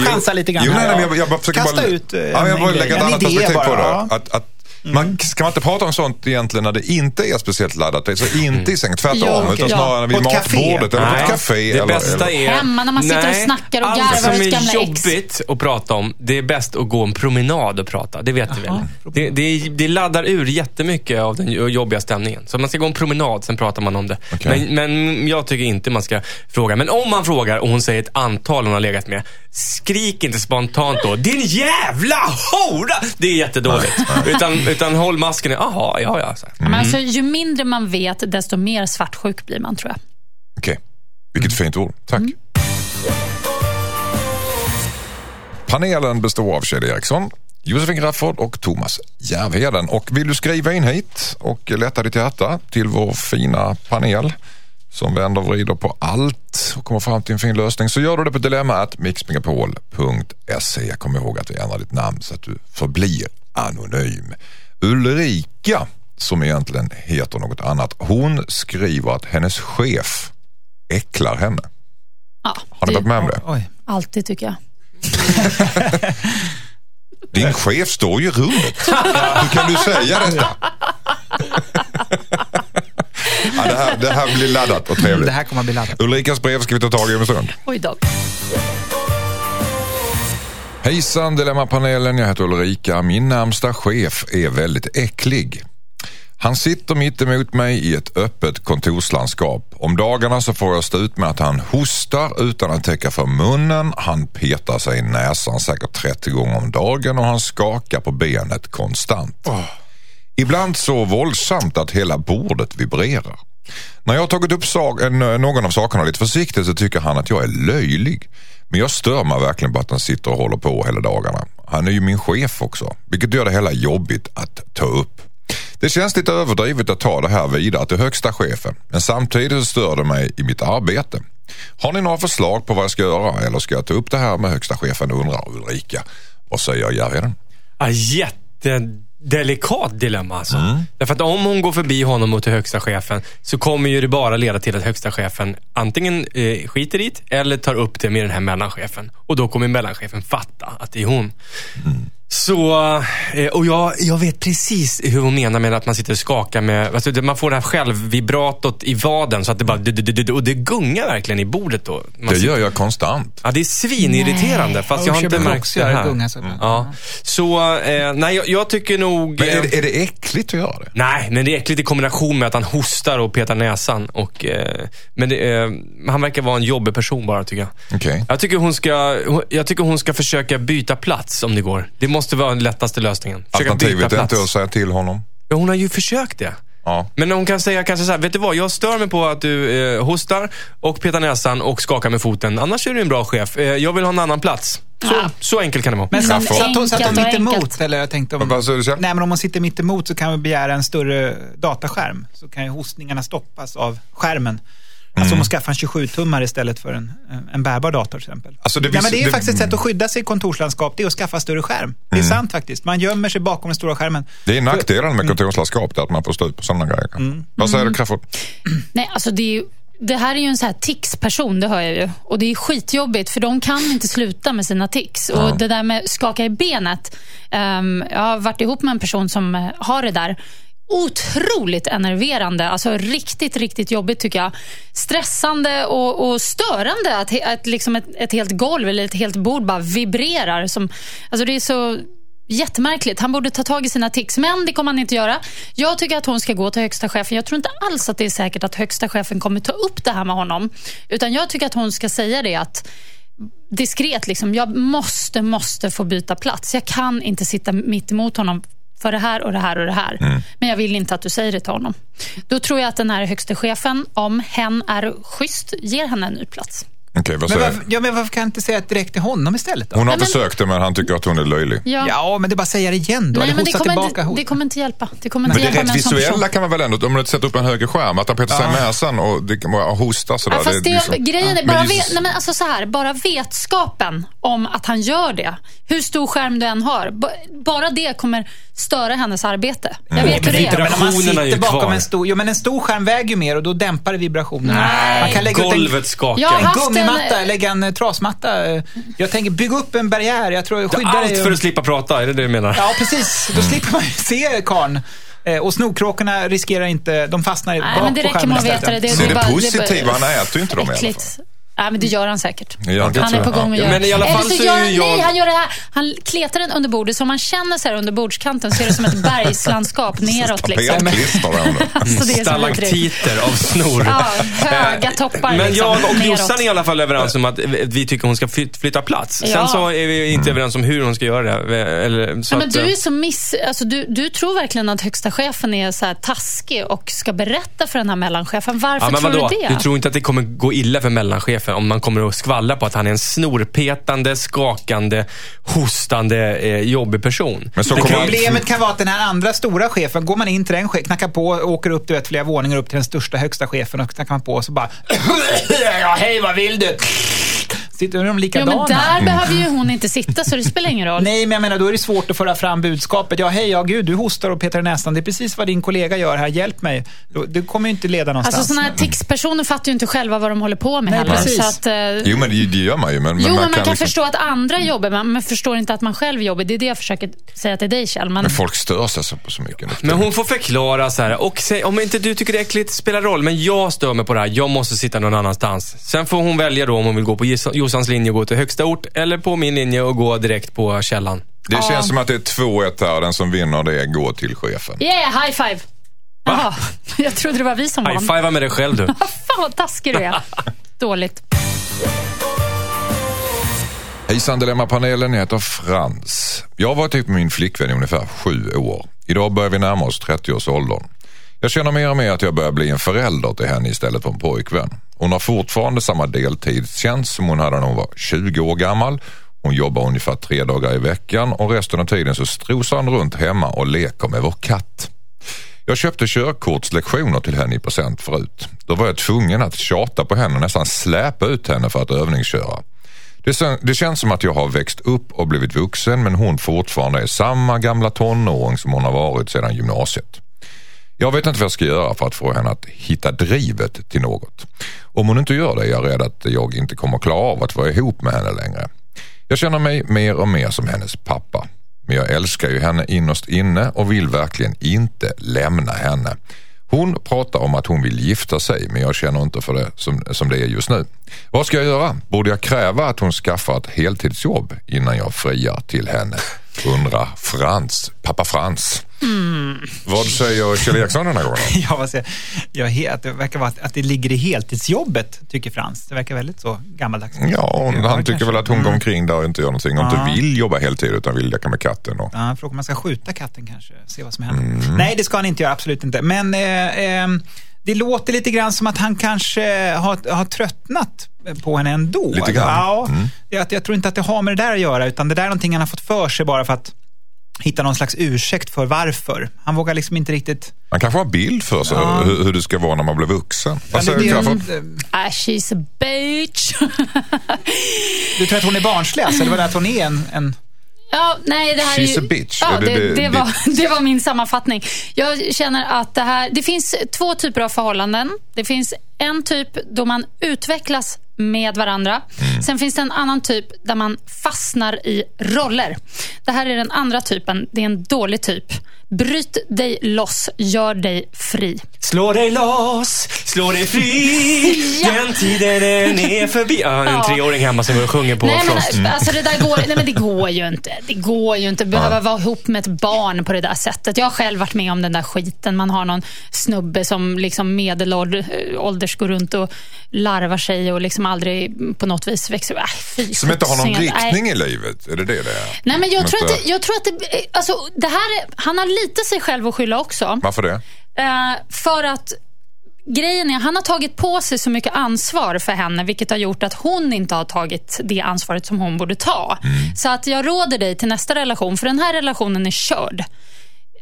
eh, chansar lite grann. Jo, nej, nej, jag, jag bara försöker Kasta bara, ut eh, ja, jag bara lägga ett annat perspektiv bara, på det. ja. Att, att man, ska man inte prata om sånt egentligen när det inte är speciellt laddat? Det är så inte i sängen, tvärtom. Jo, utan ja. snarare vid På ett café. matbordet eller på ett café. Det eller, bästa eller. är... Hemma när man sitter och snackar och allt garvar som åt är gamla ex. jobbigt att prata om, det är bäst att gå en promenad och prata. Det vet du väl? Det, det, det laddar ur jättemycket av den jobbiga stämningen. Så man ska gå en promenad, sen pratar man om det. Okej. Men, men jag tycker inte man ska fråga. Men om man frågar och hon säger ett antal hon har legat med, skrik inte spontant då, din jävla hora! Det är jättedåligt. utan, utan håll masken, jaha, ja, ja. Så. Ja, men alltså, ju mindre man vet, desto mer svartsjuk blir man tror jag. Okej, vilket fint ord. Tack. Panelen består av Kjell Eriksson, Josefin Crafoord och Thomas Järvheden. Och vill du skriva in hit och lätta ditt hjärta till vår fina panel som vänder och vrider på allt och kommer fram till en fin lösning så gör du det på dilemmat.mixmegapol.se. Kom ihåg att du ändrar ditt namn så att du förblir anonym. Ulrika, som egentligen heter något annat, hon skriver att hennes chef äcklar henne. Ja, Har ni varit med om det? Oj. Alltid tycker jag. Din chef står ju i rummet. Hur kan du säga detta? ja, det, här, det här blir laddat och trevligt. Det här kommer att bli laddat. Ulrikas brev ska vi ta tag i om en stund. Oj då. Hejsan Dilemmapanelen, jag heter Ulrika. Min närmsta chef är väldigt äcklig. Han sitter mitt emot mig i ett öppet kontorslandskap. Om dagarna så får jag stå ut med att han hostar utan att täcka för munnen. Han petar sig i näsan säkert 30 gånger om dagen och han skakar på benet konstant. Ibland så våldsamt att hela bordet vibrerar. När jag har tagit upp en- någon av sakerna lite försiktigt så tycker han att jag är löjlig. Men jag stör mig verkligen på att han sitter och håller på hela dagarna. Han är ju min chef också, vilket gör det hela jobbigt att ta upp. Det känns lite överdrivet att ta det här vidare till högsta chefen, men samtidigt så stör det mig i mitt arbete. Har ni några förslag på vad jag ska göra eller ska jag ta upp det här med högsta chefen undrar Ulrika. Vad säger Järvheden? Ja, jätte delikat dilemma alltså. Mm. Därför att om hon går förbi honom och till högsta chefen så kommer ju det bara leda till att högsta chefen antingen eh, skiter i det eller tar upp det med den här mellanchefen. Och då kommer mellanchefen fatta att det är hon. Så, eh, och jag, jag vet precis hur hon menar med att man sitter och skakar med, alltså man får det här självvibratot i vaden så att det bara, du- du- du- du- och det gungar verkligen i bordet då. Man Det gör jag konstant. Ja, det är svinirriterande fast jag har inte märkt också det här. gunga så. Ja. Så, eh, nej jag, jag tycker nog... Men är, eh, det- är det äckligt att göra det? Nej, men det är äckligt i kombination med att han hostar och petar näsan. Och, eh, men det, eh, han verkar vara en jobbig person bara tycker jag. Okej. Jag tycker, hon ska, hon- jag tycker hon ska försöka byta plats om det går. Det måste vara den lättaste lösningen. Försöka Alternativet är inte att säga till honom. Ja, hon har ju försökt det. Ja. Men hon kan säga kanske så här, vet du vad, jag stör mig på att du eh, hostar och petar näsan och skakar med foten. Annars är du en bra chef. Eh, jag vill ha en annan plats. Så, Ja. så enkelt kan det vara. Men satt, Kaffe. satt hon, satt hon Enkelt och mitt emot? Eller jag tänkte om, Vad sa du, Kjell? nej, men om hon sitter mitt emot så kan vi begära en större dataskärm. Så kan ju hostningarna stoppas av skärmen. Alltså om hon skaffar en 27-tummare istället för en, en bärbar dator till exempel. Alltså, det nej, visst- men det är det- faktiskt ett sätt att skydda sig i kontorslandskap. Det är att skaffa större skärm. Det är sant faktiskt. Man gömmer sig bakom den stora skärmen. Det är nackdelen med kontorslandskap, att man får stå ut på sådana grejer. Vad säger du Crafoord? Nej, alltså det, är ju, det här är ju en så här tics-person, det hör jag ju. Och det är skitjobbigt för de kan inte sluta med sina tics. Och det där med skaka i benet. ehm, jag har varit ihop med en person som eh, har det där. Otroligt enerverande. Alltså riktigt, riktigt jobbigt tycker jag. Stressande och, och störande att, he- att liksom ett, ett helt golv eller ett helt bord bara vibrerar. Som, alltså det är så Jättemärkligt. Han borde ta tag i sina tics, men det kommer han inte göra. Jag tycker att hon ska gå till högsta chefen. Jag tror inte alls att det är säkert att högsta chefen kommer ta upp det här med honom. Utan jag tycker att hon ska säga det att diskret, liksom, jag måste, måste få byta plats. Jag kan inte sitta mitt emot honom för det här och det här och det här. Men jag vill inte att du säger det till honom. Då tror jag att den här högsta chefen, om hen är schysst, ger henne en ny plats. Okej, vad Men varför, ja, men varför kan jag inte säga det direkt till honom istället då? Hon har Nej, men- försökt det men han tycker att hon är löjlig. Ja. Ja, men det är bara att säga det igen då. Nej, men det kommer, tillbaka. inte, det kommer inte hjälpa. Det kommer inte Men det hjälpa rent sån person. visuella kan man väl ändå, om du sätter upp en högre skärm, att han petar sig i näsan och det kan vara hosta sådär. Ja, fast det, liksom- grejen är, Men bara, just- vet, nej, men alltså så här, bara vetskapen om att han gör det, hur stor skärm du än har, ba- bara det kommer störa hennes arbete. Jag vet hur Men det inte, men är. om man sitter bakom kvar. en stor... Jo, men en stor skärm väger ju mer och då dämpar det vibrationerna. Nej. Man kan lägga ut en, Golvet skakar. Jag gummimatta, en- lägga en eh, trasmatta. eh. Jag tänker bygga upp en barriär. Jag tror jag skyddar Allt dig. för att slippa prata, är det det du menar? Ja, precis. Då slipper man ju se karln. Eh, Och snorkråkorna riskerar inte... De fastnar Nej, bak men det på räcker med att veta det. det, Så är det bara- positiva, han äter ju inte dem i alla äckligt. Nej, men det gör han säkert. Det gör han är på gång att Ja, göra men i alla Eller fall så så gör han, jag- Nej, han gör det här. Han klättrar den under bordet, så om man känner så här under bordskanten så är det som ett bergslandskap neråt. Liksom. Alltså, det. Stalaktiter av snor. Ja, höga toppar. Men liksom, jag och. Jossan är i alla fall överens om att vi tycker hon ska flyt- flytta plats. Ja. Sen så är vi inte överens om hur hon ska göra det. Eller, så Ja, men att, du eh, är så miss... Alltså, du, du tror verkligen att högsta chefen är så här taskig och ska berätta för den här mellanchefen. Varför Ja, men tror vadå? du det? Du tror inte att det kommer gå illa för mellanchefen om man kommer att skvallra på att han är en snorpetande, skakande, hostande, eh, jobbig person? Men han- Problemet kan vara att den här andra stora chefen, går man in till den chefen, knackar på, åker upp du vet, flera våningar upp till den största högsta chefen och knackar man på och så bara Ja, hej vad vill du? Sitter de Jo, likadana? men där behöver ju hon inte sitta, så det spelar ingen roll. Nej, men jag menar då är det svårt att föra fram budskapet. Ja, hej, ja gud, du hostar och petar i näsan. Det är precis vad din kollega gör här. Hjälp mig. Det kommer ju inte leda någonstans. Alltså såna här tics-personer fattar ju inte själva vad de håller på med Nej, heller. precis. Så att, eh, Jo men det det gör man ju. Men, jo, men man kan, liksom- förstå att andra jobbar, men man förstår inte att man själv jobbar. Det är det jag försöker säga till dig, Kjell. Men, Men folk stör sig så, på så mycket. nu Men hon får förklara så här, och säg, om inte du tycker det är äckligt, spelar roll, men jag stör mig på det här, jag måste sitta någon annanstans. Sen får hon välja då om hon vill gå på Jos- Jossans linje och gå till högsta ort, eller på min linje och gå direkt på källan. Det känns som att det är 2-1 här. Den som vinner det går till chefen. yeah, high five! Jaha, jag trodde det var vi som vann. High-fiva med dig själv du. Fan vad taskig du är. Dåligt. Hejsan Dilemmapanelen, jag heter Frans. Jag har varit ihop med min flickvän i ungefär sju år. Idag börjar vi närma oss 30-årsåldern. Jag känner mer och mer att jag börjar bli en förälder till henne istället för en pojkvän. Hon har fortfarande samma deltidstjänst som hon hade när hon var 20 år gammal. Hon jobbar ungefär tre dagar i veckan och resten av tiden så strosar hon runt hemma och leker med vår katt. Jag köpte körkortslektioner till henne i present förut. Då var jag tvungen att tjata på henne och nästan släpa ut henne för att övningsköra. Det, sen- det känns som att jag har växt upp och blivit vuxen men hon fortfarande är samma gamla tonåring som hon har varit sedan gymnasiet. Jag vet inte vad jag ska göra för att få henne att hitta drivet till något. Om hon inte gör det är jag rädd att jag inte kommer klara av att vara ihop med henne längre. Jag känner mig mer och mer som hennes pappa. Men jag älskar ju henne innerst inne och vill verkligen inte lämna henne. Hon pratar om att hon vill gifta sig men jag känner inte för det som, som det är just nu. Vad ska jag göra? Borde jag kräva att hon skaffar ett heltidsjobb innan jag friar till henne? Undrar Frans, pappa Frans. Vad säger Kjell Eriksson den här gången? Ja, vad säger jag? Att det verkar vara att, att det ligger i heltidsjobbet, tycker Frans. Det verkar väldigt så gammaldags. Ja, han tycker kanske. väl att hon går Mm. omkring där och inte gör någonting och inte vill jobba heltid utan vill leka med katten. Och... Ja, fråga om man ska skjuta katten kanske, se vad som händer. Mm. Nej, det ska han inte göra, absolut inte. Men eh, eh, det låter lite grann som att han kanske har, har tröttnat på henne ändå. Lite grann. Ja, Mm. att jag tror inte att det har med det där att göra, utan det där är någonting han har fått för sig bara för att hitta någon slags ursäkt för varför. Han vågar liksom inte riktigt... Han kanske har bild för sig Ja. hur, hur det ska vara när man blir vuxen. Vad säger du? Ah, she's a bitch. du tror att hon är barnslig alltså? Det var det att hon är en... en Ja, nej, det här She's är ju, a bitch. Ja, det- det, det- var, det var min sammanfattning. Jag känner att det här... Det finns två typer av förhållanden. Det finns en typ då man utvecklas med varandra. Mm. Sen finns det en annan typ där man fastnar i roller. Det här är den andra typen. Det är en dålig typ. Bryt dig loss, gör dig fri. Slå dig loss, slå dig fri, Ja. den tiden den är förbi. Ja, en Ja. treåring hemma som sjunger på Nej Frost. men, alltså det där går, nej men det går ju inte. Det går ju inte att behöva vara ihop med ett barn på det där sättet. Jag har själv varit med om den där skiten. Man har någon snubbe som liksom medelålders går runt och larvar sig och liksom aldrig på något vis växer upp. Äh, fy Som inte har någon sjuttsingen. Nej. riktning i livet? Är det det det är? Nej, men jag tror, att inte- det, jag tror att det, alltså, det här är, han har lite sig själv att skylla också. Varför det? Eh, för att grejen är, han har tagit på sig så mycket ansvar för henne, vilket har gjort att hon inte har tagit det ansvaret som hon borde ta. Så att jag råder dig till nästa relation, för den här relationen är körd.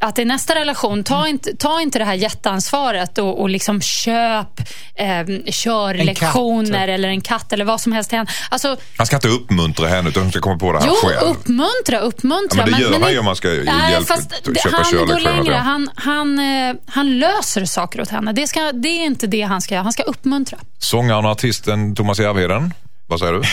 Att i nästa relation, ta inte, ta inte det här jätteansvaret och, och liksom köp eh, körlektioner katt. eller en katt eller vad som helst till henne. Alltså, Han ska inte uppmuntra henne utan hon ska komma på det här Jo, själv. uppmuntra, uppmuntra. Ja, men det gör han ju om man ska Nej, hjälp- fast det- köpa Han går längre. Han, han, eh, han löser saker åt henne. Det, ska, det är inte det han ska göra. Han ska uppmuntra. Sångaren och artisten Thomas Järvheden. Vad säger du?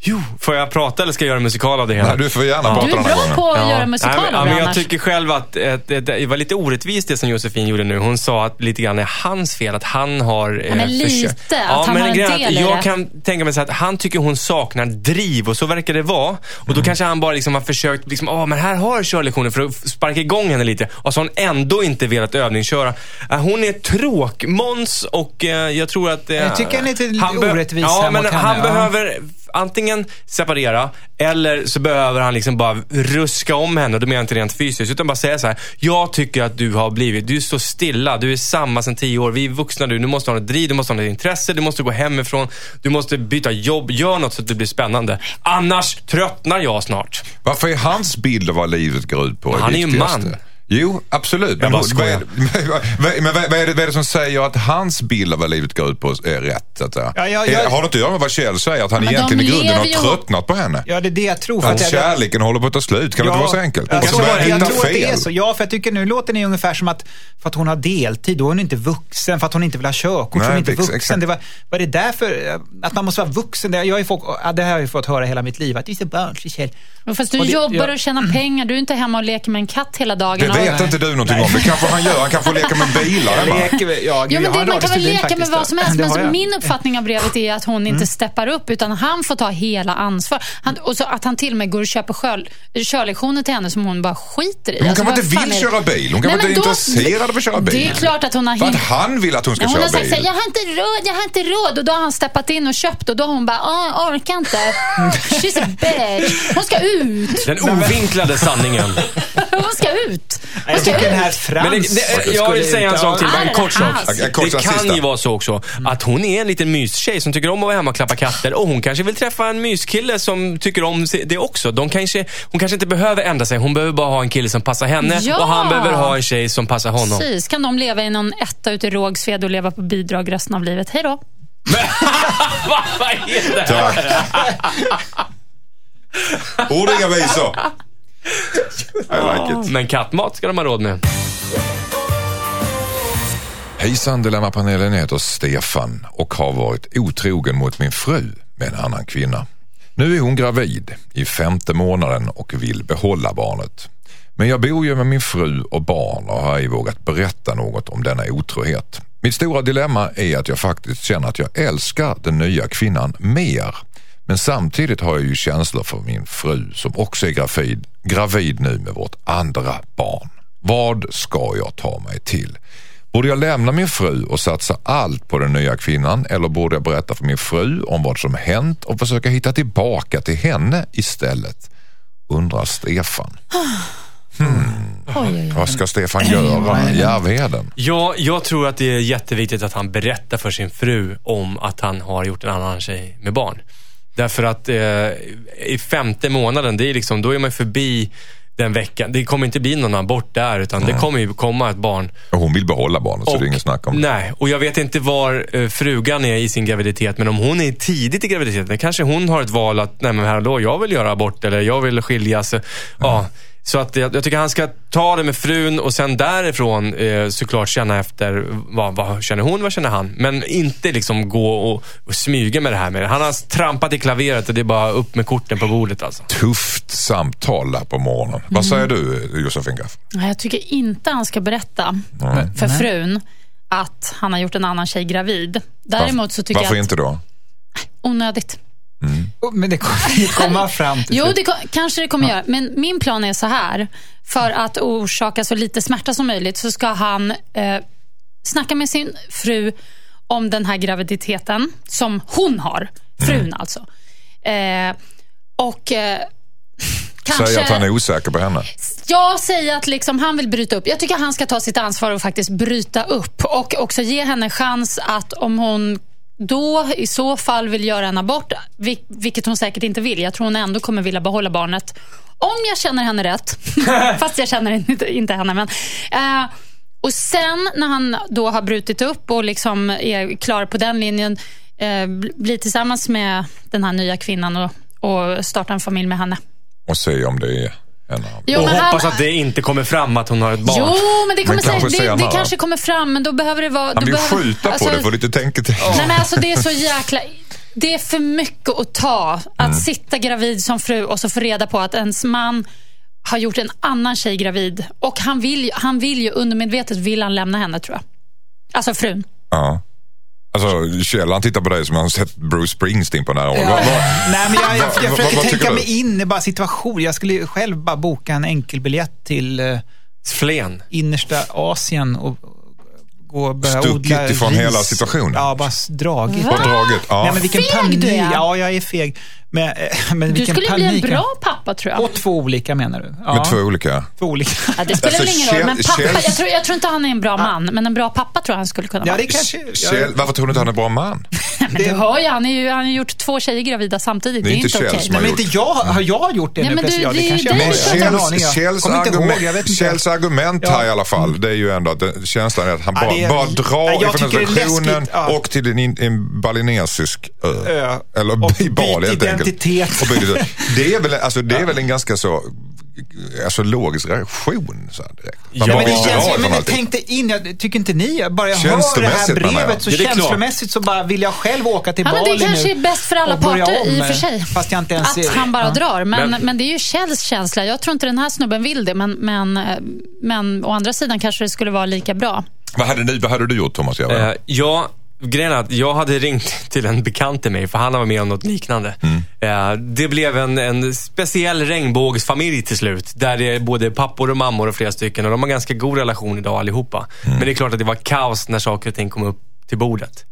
Jo, får jag prata eller ska jag göra musikal av det hela? Nej, du får gärna Ja. prata Du är den här bra gången. på att Ja. göra musikal Nej, men, ja, men det Jag annars. tycker själv att, att, att det var lite orättvist det som Josefin gjorde nu. Hon sa att lite grann är hans fel, att han har eh, men lite, försökt. att han har en grejen är del i Jag det. kan tänka mig så att han tycker hon saknar driv och så verkar det vara. Och Mm. då kanske han bara liksom har försökt, liksom, oh, men här har jag körlektioner för att sparka igång henne lite. Och så har hon ändå inte velat övningsköra. Eh, Hon är tråkmåns och eh, jag tror att... eh, Jag tycker han är lite orättvis Ja, men han ja. behöver antingen separera eller så behöver han liksom bara ruska om henne. Och då menar jag inte rent fysiskt, utan bara säga så här. Jag tycker att du har blivit, du så stilla, du är samma sedan tio år. Vi är vuxna nu, du måste ha ett driv, du måste ha ett intresse, du måste gå hemifrån, du måste byta jobb, gör något så att det blir spännande. Annars tröttnar jag snart. Varför är hans bild av vad livet går ut på Han är ju man. Jo, absolut. Men, vad, skojar. är, vad, men vad, vad, är det, vad är det som säger att hans bild av vad livet går ut på är rätt? Att säga? Ja, ja, Är- jag- Har det inte att göra med vad Kjell säger? Att han Men egentligen i grunden har ju- tröttnat på henne? Ja, det är det jag tror. För Att att jag, kärleken håller på att ta slut? Kan det inte vara så enkelt? Jag, tror, jag, hitta tror att det är fel. så. Ja, för jag tycker nu låter ni ungefär som att för att hon har deltid, då är hon inte vuxen. För att hon inte vill ha körkort, så Nej, hon är inte vuxen. exakt. Det var, var det därför, eh, att man måste vara vuxen? Det, jag har ju fått, ja, det här har jag fått höra hela mitt liv, att det är så barnslig Kjell. Men Fast du Och det- jobbar ja. och tjänar pengar. Du är inte hemma och leker med en katt hela dagen. Vet inte du någonting om. Det kanske han gör. Han kanske leka med bilar hemma. leker, med- ja, men det, man kan väl leka med vad som helst. Men har så jag. min uppfattning av brevet är att hon inte steppar upp, utan han får ta hela ansvar. Han, och så att han till och med går och köper kör, körlektioner till henne som hon bara skiter i. Hon Alltså, kanske inte vill är köra bil. Hon kanske inte är då- intresserad av att köra bil. Det är klart att hon har För att han vill att hon ska Ja, hon köra har sagt bil. jag har inte råd, jag har inte råd. Och då har han steppat in och köpt och då har hon bara, ah, orkar inte. She's a bitch. Hon ska ut. Den ovinklade sanningen. Hon ska ut. Jag ska tycker den här. Frans Men det, det, jag vill säga en sak till, bara en kort sak. En kort Det kan ju vara så också att hon är en liten mystjej som tycker om att vara hemma och klappa katter och hon kanske vill träffa en myskille som tycker om det också. De kanske, hon kanske inte behöver ändra sig, hon behöver bara ha en kille som passar henne Ja. och han behöver ha en tjej som passar honom. Precis, kan de leva i någon etta ute i Rågsved och leva på bidrag resten av livet. Hej då. Vad är det? Tack. Ord inga visor. I like it. Men kattmat ska de ha råd med. Hejsan Dilemmapanelen, jag heter Stefan och har varit otrogen mot min fru med en annan kvinna. Nu är hon gravid i femte månaden och vill behålla barnet. Men jag bor ju med min fru och barn och har ej vågat berätta något om denna otrohet. Mitt stora dilemma är att jag faktiskt känner att jag älskar den nya kvinnan mer. Men samtidigt har jag ju känslor för min fru som också är gravid, gravid nu med vårt andra barn. Vad ska jag ta mig till? Borde jag lämna min fru och satsa allt på den nya kvinnan eller borde jag berätta för min fru om vad som hänt och försöka hitta tillbaka till henne istället? Undrar Stefan. Oj, oj, oj. Vad ska Stefan göra? Järvheden? Ja, jag tror att det är jätteviktigt att han berättar för sin fru om att han har gjort en annan tjej med barn. Därför att eh, i femte månaden, det är liksom, då är man förbi den veckan. Det kommer inte bli någon abort där, utan det kommer ju komma ett barn. Och hon vill behålla barnet så det är Och- inget snack om det. Nej, och jag vet inte var eh, frugan är i sin graviditet, men om hon är tidigt i graviditeten, kanske hon har ett val att, nej men hallå, jag vill göra abort eller jag vill skiljas. Ja, så att jag, jag tycker han ska ta det med frun och sen därifrån eh, såklart känna efter, vad, vad känner hon, vad känner han? Men inte liksom gå och, och smyga med det här med det. Han har trampat i klaveret och det är bara upp med korten på bordet alltså. Tufft samtal där på morgonen. Vad säger du Josefin Gaff? Nej, Jag tycker inte han ska berätta Nej. för frun att han har gjort en annan tjej gravid. Däremot så tycker Varför jag att inte då? onödigt. Oh, Men det kommer ju komma fram till Jo, det ko- kanske det kommer göra. Men min plan är så här. För att orsaka så lite smärta som möjligt så ska han eh, snacka med sin fru om den här graviditeten som hon har. Frun alltså. Eh, och eh, kanske... Säg att han är osäker på henne. Jag säger att liksom han vill bryta upp. Jag tycker han ska ta sitt ansvar och faktiskt bryta upp. Och också ge henne chans att om hon då i så fall vill göra en abort, vil- vilket hon säkert inte vill. Jag tror hon ändå kommer vilja behålla barnet. Om jag känner henne rätt. Fast jag känner inte, inte henne. Men, eh, och sen när han då har brutit upp och liksom är klar på den linjen, eh, bl- blir tillsammans med den här nya kvinnan och, och startar en familj med henne. Och se om det är. Jo, och hoppas han- att det inte kommer fram att hon har ett barn. Jo, men det, kommer Men kanske säkert, det, senare. det kanske kommer fram, men då behöver det vara... Han vill behöver, skjuta alltså, på det för lite tänketid. Nej, men alltså det är så jäkla... Det är för mycket att ta. Att Mm. sitta gravid som fru och så få reda på att ens man har gjort en annan tjej gravid. Och han vill, ju- han vill ju undermedvetet vill han lämna henne tror jag. Alltså frun. Ja. Alltså Kjell han tittar på dig som han sett Bruce Springsteen på nära håll. Ja. Nej, men jag, jag, jag vad- försöker tänka mig in i bara situation. Jag skulle själv bara boka en enkelbiljett till eh, Flen. innersta Asien och gå och börja Stuckit odla ifrån ris. hela situationen? Ja, bara dragit. Va? Vad draget? Ja. Nej, men vilken Feg panik. du är. Ja, jag är feg. Men, eh, men Du skulle panik. bli en bra pappa tror jag. Och två olika menar du? Ja, Med två olika. två olika. Ja, det spelar Alltså, ingen roll, men pappa, jag, tror, jag tror inte han är en bra man, men en bra pappa tror jag han skulle kunna Ja, vara. det kanske... Kjell, varför tror du inte han är en bra man? Men du hör ju, han, är ju, han har ju gjort två tjejer gravida samtidigt. Det Det är är inte inte Kjell okej. som Nej, men gjort. inte jag, har jag gjort det Nej, nu men du? Ja, det det är kanske jag dig Men. Kjells, Kjells, ihåg, argument, inte. Kjells argument Ja. här i alla fall, det är ju ändå att det, känslan är att han Ja, bara, det är- bara drar ifrån det är ja. och till en, in- en balinesisk ö. Ö. Eller Och i Bali helt enkelt. identitet. Och byt identitet. Det är väl, alltså, det är väl en ganska så alltså, logisk reaktion så här direkt. Man Ja, men det känns, men jag allting. tänkte in, jag tycker inte ni, bara jag hör det här brevet så Det är klart. känslomässigt så bara vill jag själv åka till Ja, Bali det kanske nu är bäst för alla parter om, i och för sig. Fast jag inte ens Att han bara ja. drar. Men, Men- men, det är ju Kjells känsla. Jag tror inte den här snubben vill det. Men, men, eh, men å andra sidan kanske det skulle vara lika bra. Vad hade, ni, vad hade du gjort Thomas? Jag Eh, ja, grejen är att jag hade ringt till en bekant till mig, för han var med om något liknande. Eh, det blev en, en speciell regnbågsfamilj till slut. Där det är både pappor och mammor och flera stycken. Och de har ganska god relation idag allihopa. Men det är klart att det var kaos när saker och ting kom upp till bordet.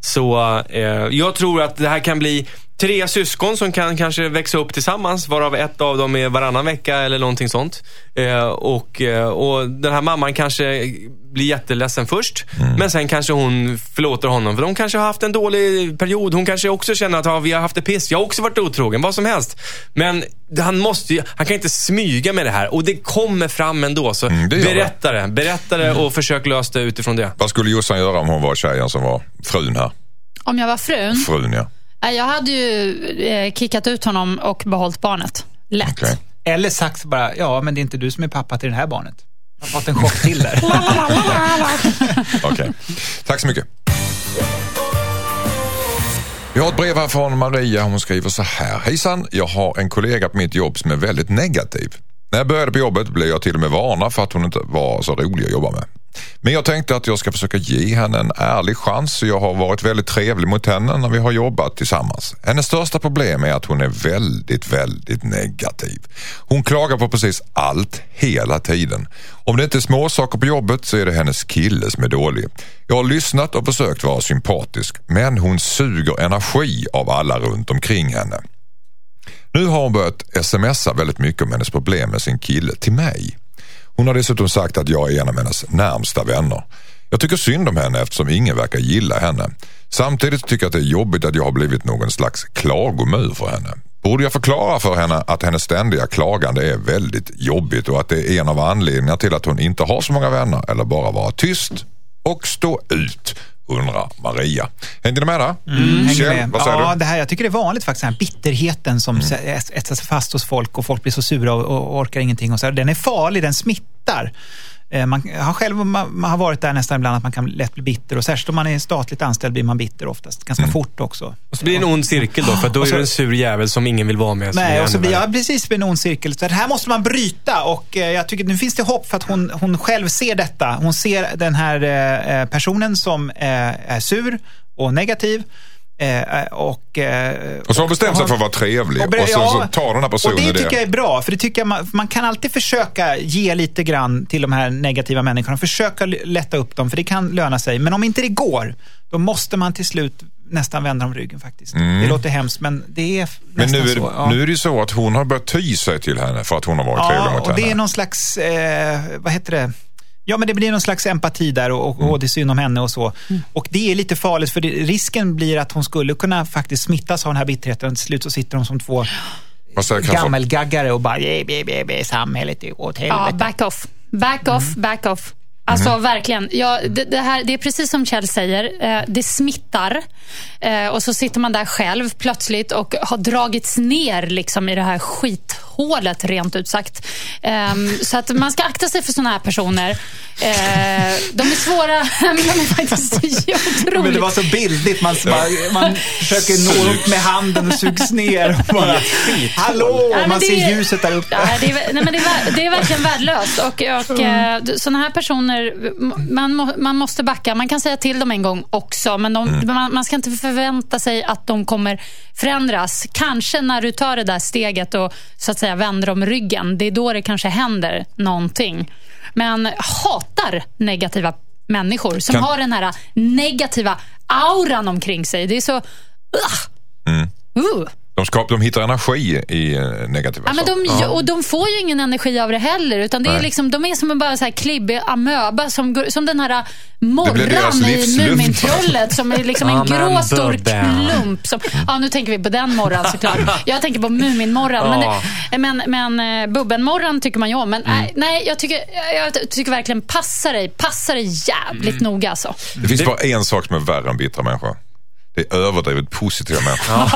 Så eh, jag tror att det här kan bli tre syskon som kan kanske växa upp tillsammans. Varav ett av dem är varannan vecka eller någonting sånt. Eh, och, eh, och den här mamman kanske blir jätteledsen först. Men sen kanske hon förlåter honom. För de kanske har haft en dålig period. Hon kanske också känner att ja, vi har haft det piss. Jag har också varit otrogen. Vad som helst. Men han måste ju, han kan inte smyga med det här. Och det kommer fram ändå. Så Mm, det. berätta det. Berätta det och försök lösa det utifrån det. Vad skulle Jossan göra om hon var tjejen som var frun här? Om jag var frun? Frun ja. Jag hade ju eh, kickat ut honom och behållit barnet. Lätt. Okej. Eller sagt bara, ja men det är inte du som är pappa till det här barnet. Jag har fått en chock till där. Okej. Tack så mycket. Vi har ett brev här från Maria. Hon skriver så här. Hejsan, jag har en kollega på mitt jobb som är väldigt negativ. När jag började på jobbet blev jag till och med varnad för att hon inte var så rolig att jobba med. Men jag tänkte att jag ska försöka ge henne en ärlig chans så jag har varit väldigt trevlig mot henne när vi har jobbat tillsammans. Hennes största problem är att hon är väldigt, väldigt negativ. Hon klagar på precis allt hela tiden. Om det inte är småsaker på jobbet så är det hennes kille som är dålig. Jag har lyssnat och försökt vara sympatisk men hon suger energi av alla runt omkring henne. Nu har hon börjat smsa väldigt mycket om hennes problem med sin kille till mig. Hon har dessutom sagt att jag är en av hennes närmsta vänner. Jag tycker synd om henne eftersom ingen verkar gilla henne. Samtidigt tycker jag att det är jobbigt att jag har blivit någon slags klagomur för henne. Borde jag förklara för henne att hennes ständiga klagande är väldigt jobbigt och att det är en av anledningarna till att hon inte har så många vänner eller bara vara tyst och stå ut? Undrar Maria. Hängde ni med där? Hänger Kjell, med. vad säger ja, du? det här, jag tycker det är vanligt faktiskt, den här bitterheten som mm. etsar sig fast hos folk och folk blir så sura och, och orkar ingenting. Och så här. Den är farlig, den smittar. Eh, Man har själv man, man har varit där nästan ibland att man kan lätt bli bitter och särskilt om man är statligt anställd blir man bitter oftast, ganska Mm. fort också. Och så blir det en ond cirkel då, för då Och är så- du en sur jävel som ingen vill vara med. Nej, och så blir jag precis blir en ond cirkel. Så det här måste man bryta och eh, jag tycker nu finns det hopp för att hon, hon själv ser detta. Hon ser den här eh, personen som är sur och negativ. Eh, och, eh, Och så har hon bestämt sig för att vara trevlig och, ber- så, så tar den här personen och det tycker jag är bra, för det tycker man, man kan alltid försöka ge lite grann till de här negativa människorna. Försöka lätta upp dem, för det kan löna sig. Men om inte det går, då måste man till slut nästan vända dem ryggen faktiskt. Det låter hemskt, men det är Mm. Men nu är, så. det, ja. nu är det ju så att hon har börjat ty sig till henne för att hon har varit trevlig Ja, mot och henne. det är någon slags, eh, vad heter det? Ja, men det blir någon slags empati där och, och, och det är synd om henne och så. Och det är lite farligt för det, risken blir att hon skulle kunna faktiskt smittas av den här bitterheten. Till slut så sitter de som två gammelgaggare och bara, "Bä, bä, bä, bä, samhället är åt helvete. Ja, back off. Back off, Mm. back off. Alltså verkligen. Ja, det, det, här, det är precis som Kjell säger. Eh, det smittar. Eh, och så sitter man där själv plötsligt och har dragits ner liksom, i det här skithålet, rent ut sagt. Ehm, så att man ska akta sig för såna här personer. Eh, de är svåra, men de är faktiskt otroligt... Men det var så bildligt. Man, man, man försöker nå upp med handen och sugs ner. Och bara, Hallå! Nej, man det ser är- ljuset där uppe. Nej, det, är, nej, men det, är, det är verkligen värdelöst. Och, och, Mm. eh, sådana här personer, man, må- man måste backa. Man kan säga till dem en gång också, men de, Mm. man, man ska inte förvänta sig att de kommer förändras. Kanske när du tar det där steget och så att säga vänder om ryggen. Det är då det kanske händer någonting. Men hatar negativa människor som Kan- har den här negativa auran omkring sig. Det är så... Uh, Mm. uh. De, skap, de hittar energi i eh, negativa Ja, men saker. de, Och de får ju ingen energi av det heller. Utan det är Nej. liksom, de är som en bara så här klibbig amöba, som, går- som den här Det blir deras morran i livsluft. Mumintrollet. Som är liksom en men grå stor Bubben. klump. Som, ja, nu tänker vi på den morran såklart. Jag tänker på Muminmorran. Ja. Men, men, men eh, Bubbenmorran tycker man ju om. Men Mm. nej, nej jag, tycker, jag tycker verkligen passa dig. Passa dig jävligt Mm. noga alltså. Det finns bara en sak som är värre än bittra människor. Det är överdrivet positiva människor.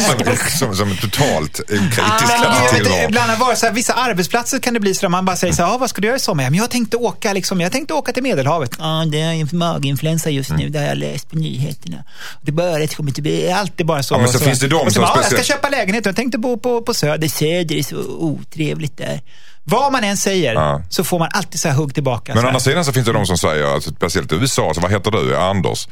som, som, som är totalt okritiska Men till ibland har det varit så här, vissa arbetsplatser kan det bli så att man bara säger så här, "Ah, vad ska du göra i sommar? Men jag tänkte åka, liksom, jag tänkte åka till Medelhavet. Ja, det är en maginfluensa just nu, det har jag läst på nyheterna. Det bara, det kommer inte bli, allt är bara så. Ja, men så så finns det de som bara, "Ja, Jag ska köpa lägenhet jag tänkte bo på, på Söder. Söder är så otrevligt där. Vad man än säger Ja. så får man alltid så här hugg tillbaka. Men å andra sidan så finns det de som säger, alltså, speciellt i USA, så vad heter du? Anders.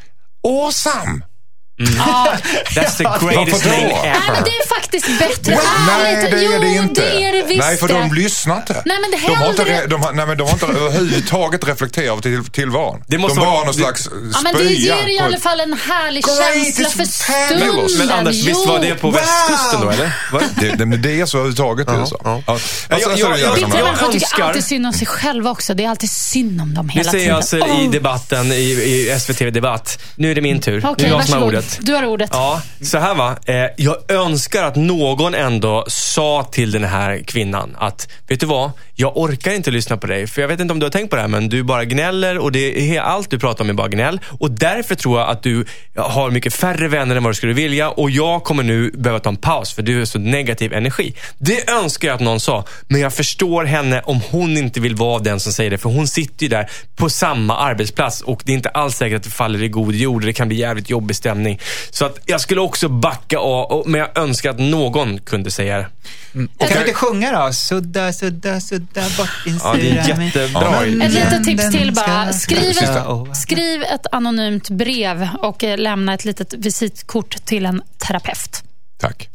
Awesome! That's the Varför greatest då? thing Nej, men ever. det är faktiskt bättre. Nej, det är det jo, inte. det är det visst Nej, för det. de lyssnar inte. Nej, men det de, har inte de, har, nej, men de har inte överhuvudtaget reflekterat över till, tillvaron. Det måste de vara- var någon det- slags Ja, men det spya ger i alla fall en härlig Great, känsla för stunden. Men Anders, visst var det på Wow! västkusten då, eller? Det, det, det är så överhuvudtaget. det är så. ja. Ja. Alltså, Jag- så är det jag- jag- är- människor tycker önskar- alltid synd om sig själva också. Det är alltid synd om dem Det hela säger tiden. alltså i Åh. debatten i, i SVT Debatt. Nu är det min tur. nu är jag som har ordet. Du har ordet. Ja, så här va. Eh, jag önskar att någon ändå sa till den här kvinnan att, vet du vad? Jag orkar inte lyssna på dig. För jag vet inte om du har tänkt på det här, men du bara gnäller och det är, allt du pratar om är bara gnäll. Och därför tror jag att du har mycket färre vänner än vad du skulle vilja och jag kommer nu behöva ta en paus för du är så negativ energi. Det önskar jag att någon sa, men jag förstår henne om hon inte vill vara den som säger det. För hon sitter ju där på samma arbetsplats och det är inte alls säkert att det faller i god jord. Det kan bli jävligt jobbig stämning. Så att jag skulle också backa av, men jag önskar att någon kunde säga det. Mm. Och kan du inte sjunga då? Sudda, sudda, sudda bort din Ja, det är mig. jättebra. Ett litet tips till bara. Skriv ett, skriv ett anonymt brev och eh, lämna ett litet visitkort till en terapeut. Tack.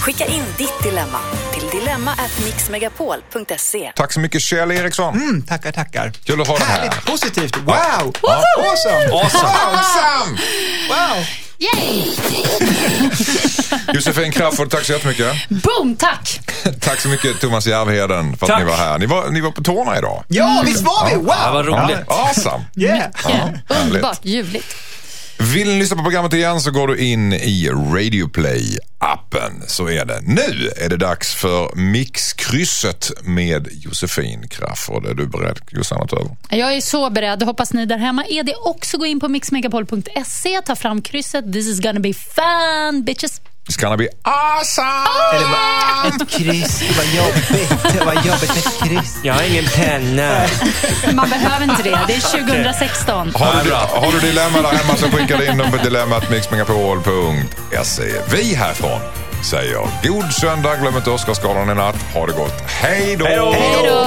Skicka in ditt dilemma till dilemma@mixmegapol.se. Tack så mycket Kjell Eriksson. Mm, tackar, tackar. Kul att ha dig här. Härligt, positivt. Wow! Ja. Awesome! Awesome. Awesome! Wow! Yay! Josefin Crafoord, tack så jättemycket. Boom, tack! Tack så mycket Thomas Järvheden för att Tack. ni var här. Ni var, ni var på tårna idag. Ja, visst var vi? Wow! Ja, vad roligt. Awesome. Yeah. härligt. Underbart ljuvligt. Vill ni lyssna på programmet igen så går du in i Radioplay appen. Så är det. Nu är det dags för Mixkrysset med Josefin Crafoord. Är du beredd Jossan att ta över? Jag är så beredd. Hoppas ni där hemma är det också. Gå in på mixmegapol.se, ta fram krysset. This is gonna be fun, bitches. It's gonna be awesome! Eller bara, ett kryss, det var jobbigt. Det var jobbigt med ett kryss. Jag har ingen penna. Man behöver inte det. Det är 2016. Har du, har du dilemma där hemma så skicka in dem på dilemmatmixmegapol.se. Vi härifrån säger god söndag, glöm inte Oscarsgalan i natt. Ha det gott. Hej då! Hej då!